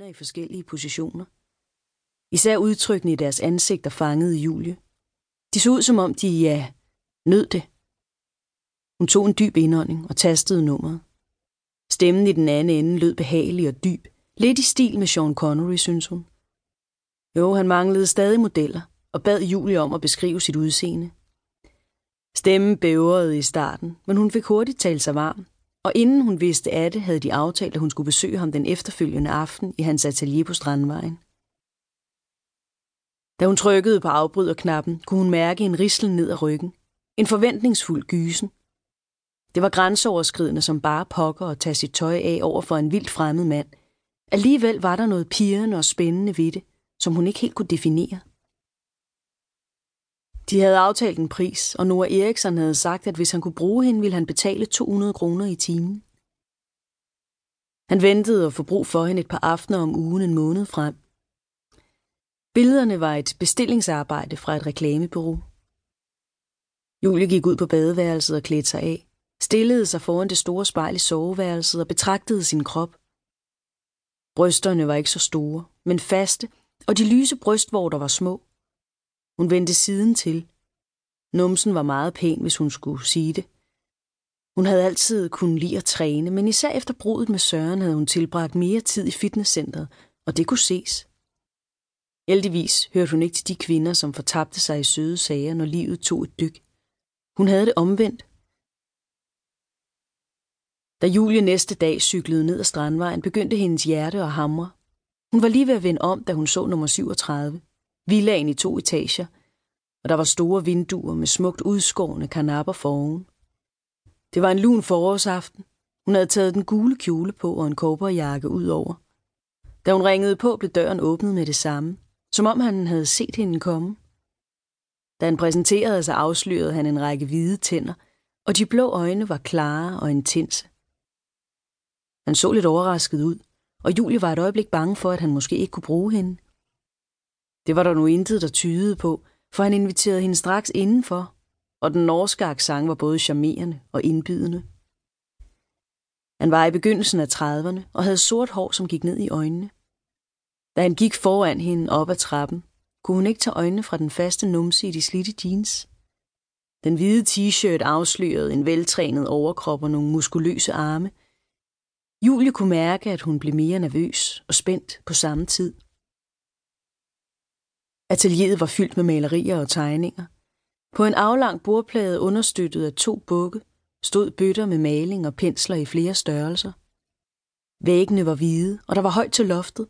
kvinder i forskellige positioner. Især udtrykkene i deres ansigter fangede Julie. De så ud som om de, ja, nød det. Hun tog en dyb indånding og tastede nummeret. Stemmen i den anden ende lød behagelig og dyb, lidt i stil med Sean Connery, synes hun. Jo, han manglede stadig modeller og bad Julie om at beskrive sit udseende. Stemmen bævrede i starten, men hun fik hurtigt talt sig varm, og inden hun vidste af det, havde de aftalt, at hun skulle besøge ham den efterfølgende aften i hans atelier på Strandvejen. Da hun trykkede på afbryderknappen, kunne hun mærke en rislen ned ad ryggen. En forventningsfuld gysen. Det var grænseoverskridende som bare pokker at tage sit tøj af over for en vildt fremmed mand. Alligevel var der noget pirrende og spændende ved det, som hun ikke helt kunne definere. De havde aftalt en pris, og Noah Eriksson havde sagt, at hvis han kunne bruge hende, ville han betale 200 kroner i timen. Han ventede at få brug for hende et par aftener om ugen en måned frem. Billederne var et bestillingsarbejde fra et reklamebureau. Julie gik ud på badeværelset og klædte sig af, stillede sig foran det store spejl i soveværelset og betragtede sin krop. Brysterne var ikke så store, men faste, og de lyse brystvorter var små. Hun vendte siden til. Numsen var meget pæn, hvis hun skulle sige det. Hun havde altid kunnet lide at træne, men især efter brudet med Søren havde hun tilbragt mere tid i fitnesscenteret, og det kunne ses. Heldigvis hørte hun ikke til de kvinder, som fortabte sig i søde sager, når livet tog et dyk. Hun havde det omvendt. Da Julie næste dag cyklede ned ad Strandvejen, begyndte hendes hjerte at hamre. Hun var lige ved at vende om, da hun så nummer 37. Villaen i to etager, og der var store vinduer med smukt udskårne kanapper foroven. Det var en lun forårsaften. Hun havde taget den gule kjole på og en kobberjakke ud over. Da hun ringede på, blev døren åbnet med det samme, som om han havde set hende komme. Da han præsenterede sig, afslørede han en række hvide tænder, og de blå øjne var klare og intense. Han så lidt overrasket ud, og Julie var et øjeblik bange for, at han måske ikke kunne bruge hende. Det var der nu intet, der tydede på, for han inviterede hende straks indenfor, og den norske accent var både charmerende og indbydende. Han var i begyndelsen af 30'erne og havde sort hår, som gik ned i øjnene. Da han gik foran hende op ad trappen, kunne hun ikke tage øjnene fra den faste numse i de slidte jeans. Den hvide t-shirt afslørede en veltrænet overkrop og nogle muskuløse arme. Julie kunne mærke, at hun blev mere nervøs og spændt på samme tid. Atelieret var fyldt med malerier og tegninger. På en aflang bordplade understøttet af to bukke stod bøtter med maling og pensler i flere størrelser. Væggene var hvide, og der var højt til loftet.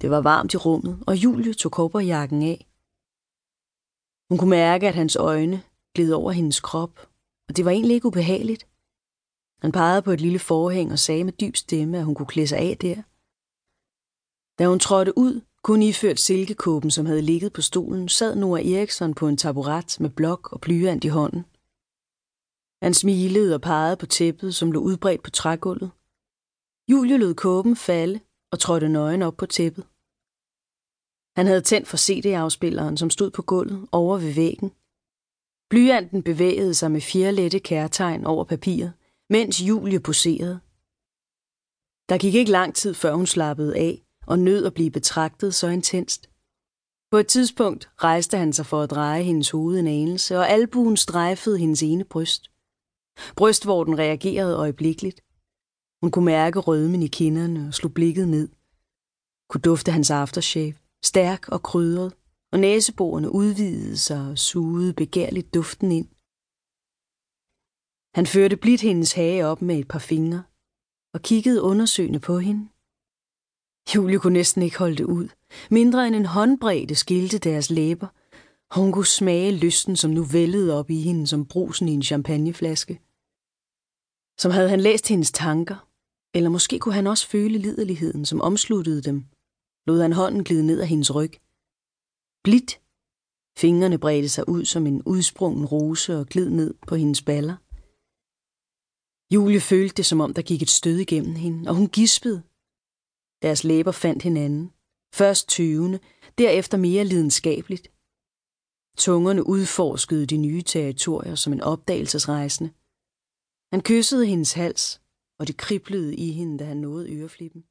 Det var varmt i rummet, og Julie tog kobberjakken af. Hun kunne mærke, at hans øjne gled over hendes krop, og det var egentlig ikke ubehageligt. Han pegede på et lille forhæng og sagde med dyb stemme, at hun kunne klæde sig af der. Da hun trådte ud, kun iført silkekåben, som havde ligget på stolen, sad Noah Eriksson på en taburet med blok og blyant i hånden. Han smilede og pegede på tæppet, som lå udbredt på trægulvet. Julie lod kåben falde og trådte nøgen op på tæppet. Han havde tændt for CD-afspilleren, som stod på gulvet over ved væggen. Blyanten bevægede sig med fjerlette kærtegn over papiret, mens Julie poserede. Der gik ikke lang tid, før hun slappede af og nød at blive betragtet så intenst. På et tidspunkt rejste han sig for at dreje hendes hoved en anelse, og albuen strejfede hendes ene bryst. Brystvorten reagerede øjeblikkeligt. Hun kunne mærke rødmen i kinderne og slog blikket ned. Kunne dufte hans aftershave, stærk og krydret, og næseborene udvidede sig og sugede begærligt duften ind. Han førte blidt hendes hage op med et par fingre og kiggede undersøgende på hende. Julie kunne næsten ikke holde det ud. Mindre end en håndbredde skilte deres læber, og hun kunne smage lysten, som nu vældede op i hende som brusen i en champagneflaske. Som havde han læst hendes tanker, eller måske kunne han også føle liderligheden, som omsluttede dem. Lod han hånden glide ned ad hendes ryg. Blidt. Fingrene bredte sig ud som en udsprungen rose og glid ned på hendes baller. Julie følte det, som om der gik et stød igennem hende, og hun gispede, deres læber fandt hinanden. Først tyvende, derefter mere lidenskabeligt. Tungerne udforskede de nye territorier som en opdagelsesrejsende. Han kyssede hendes hals, og det kriblede i hende, da han nåede øreflippen.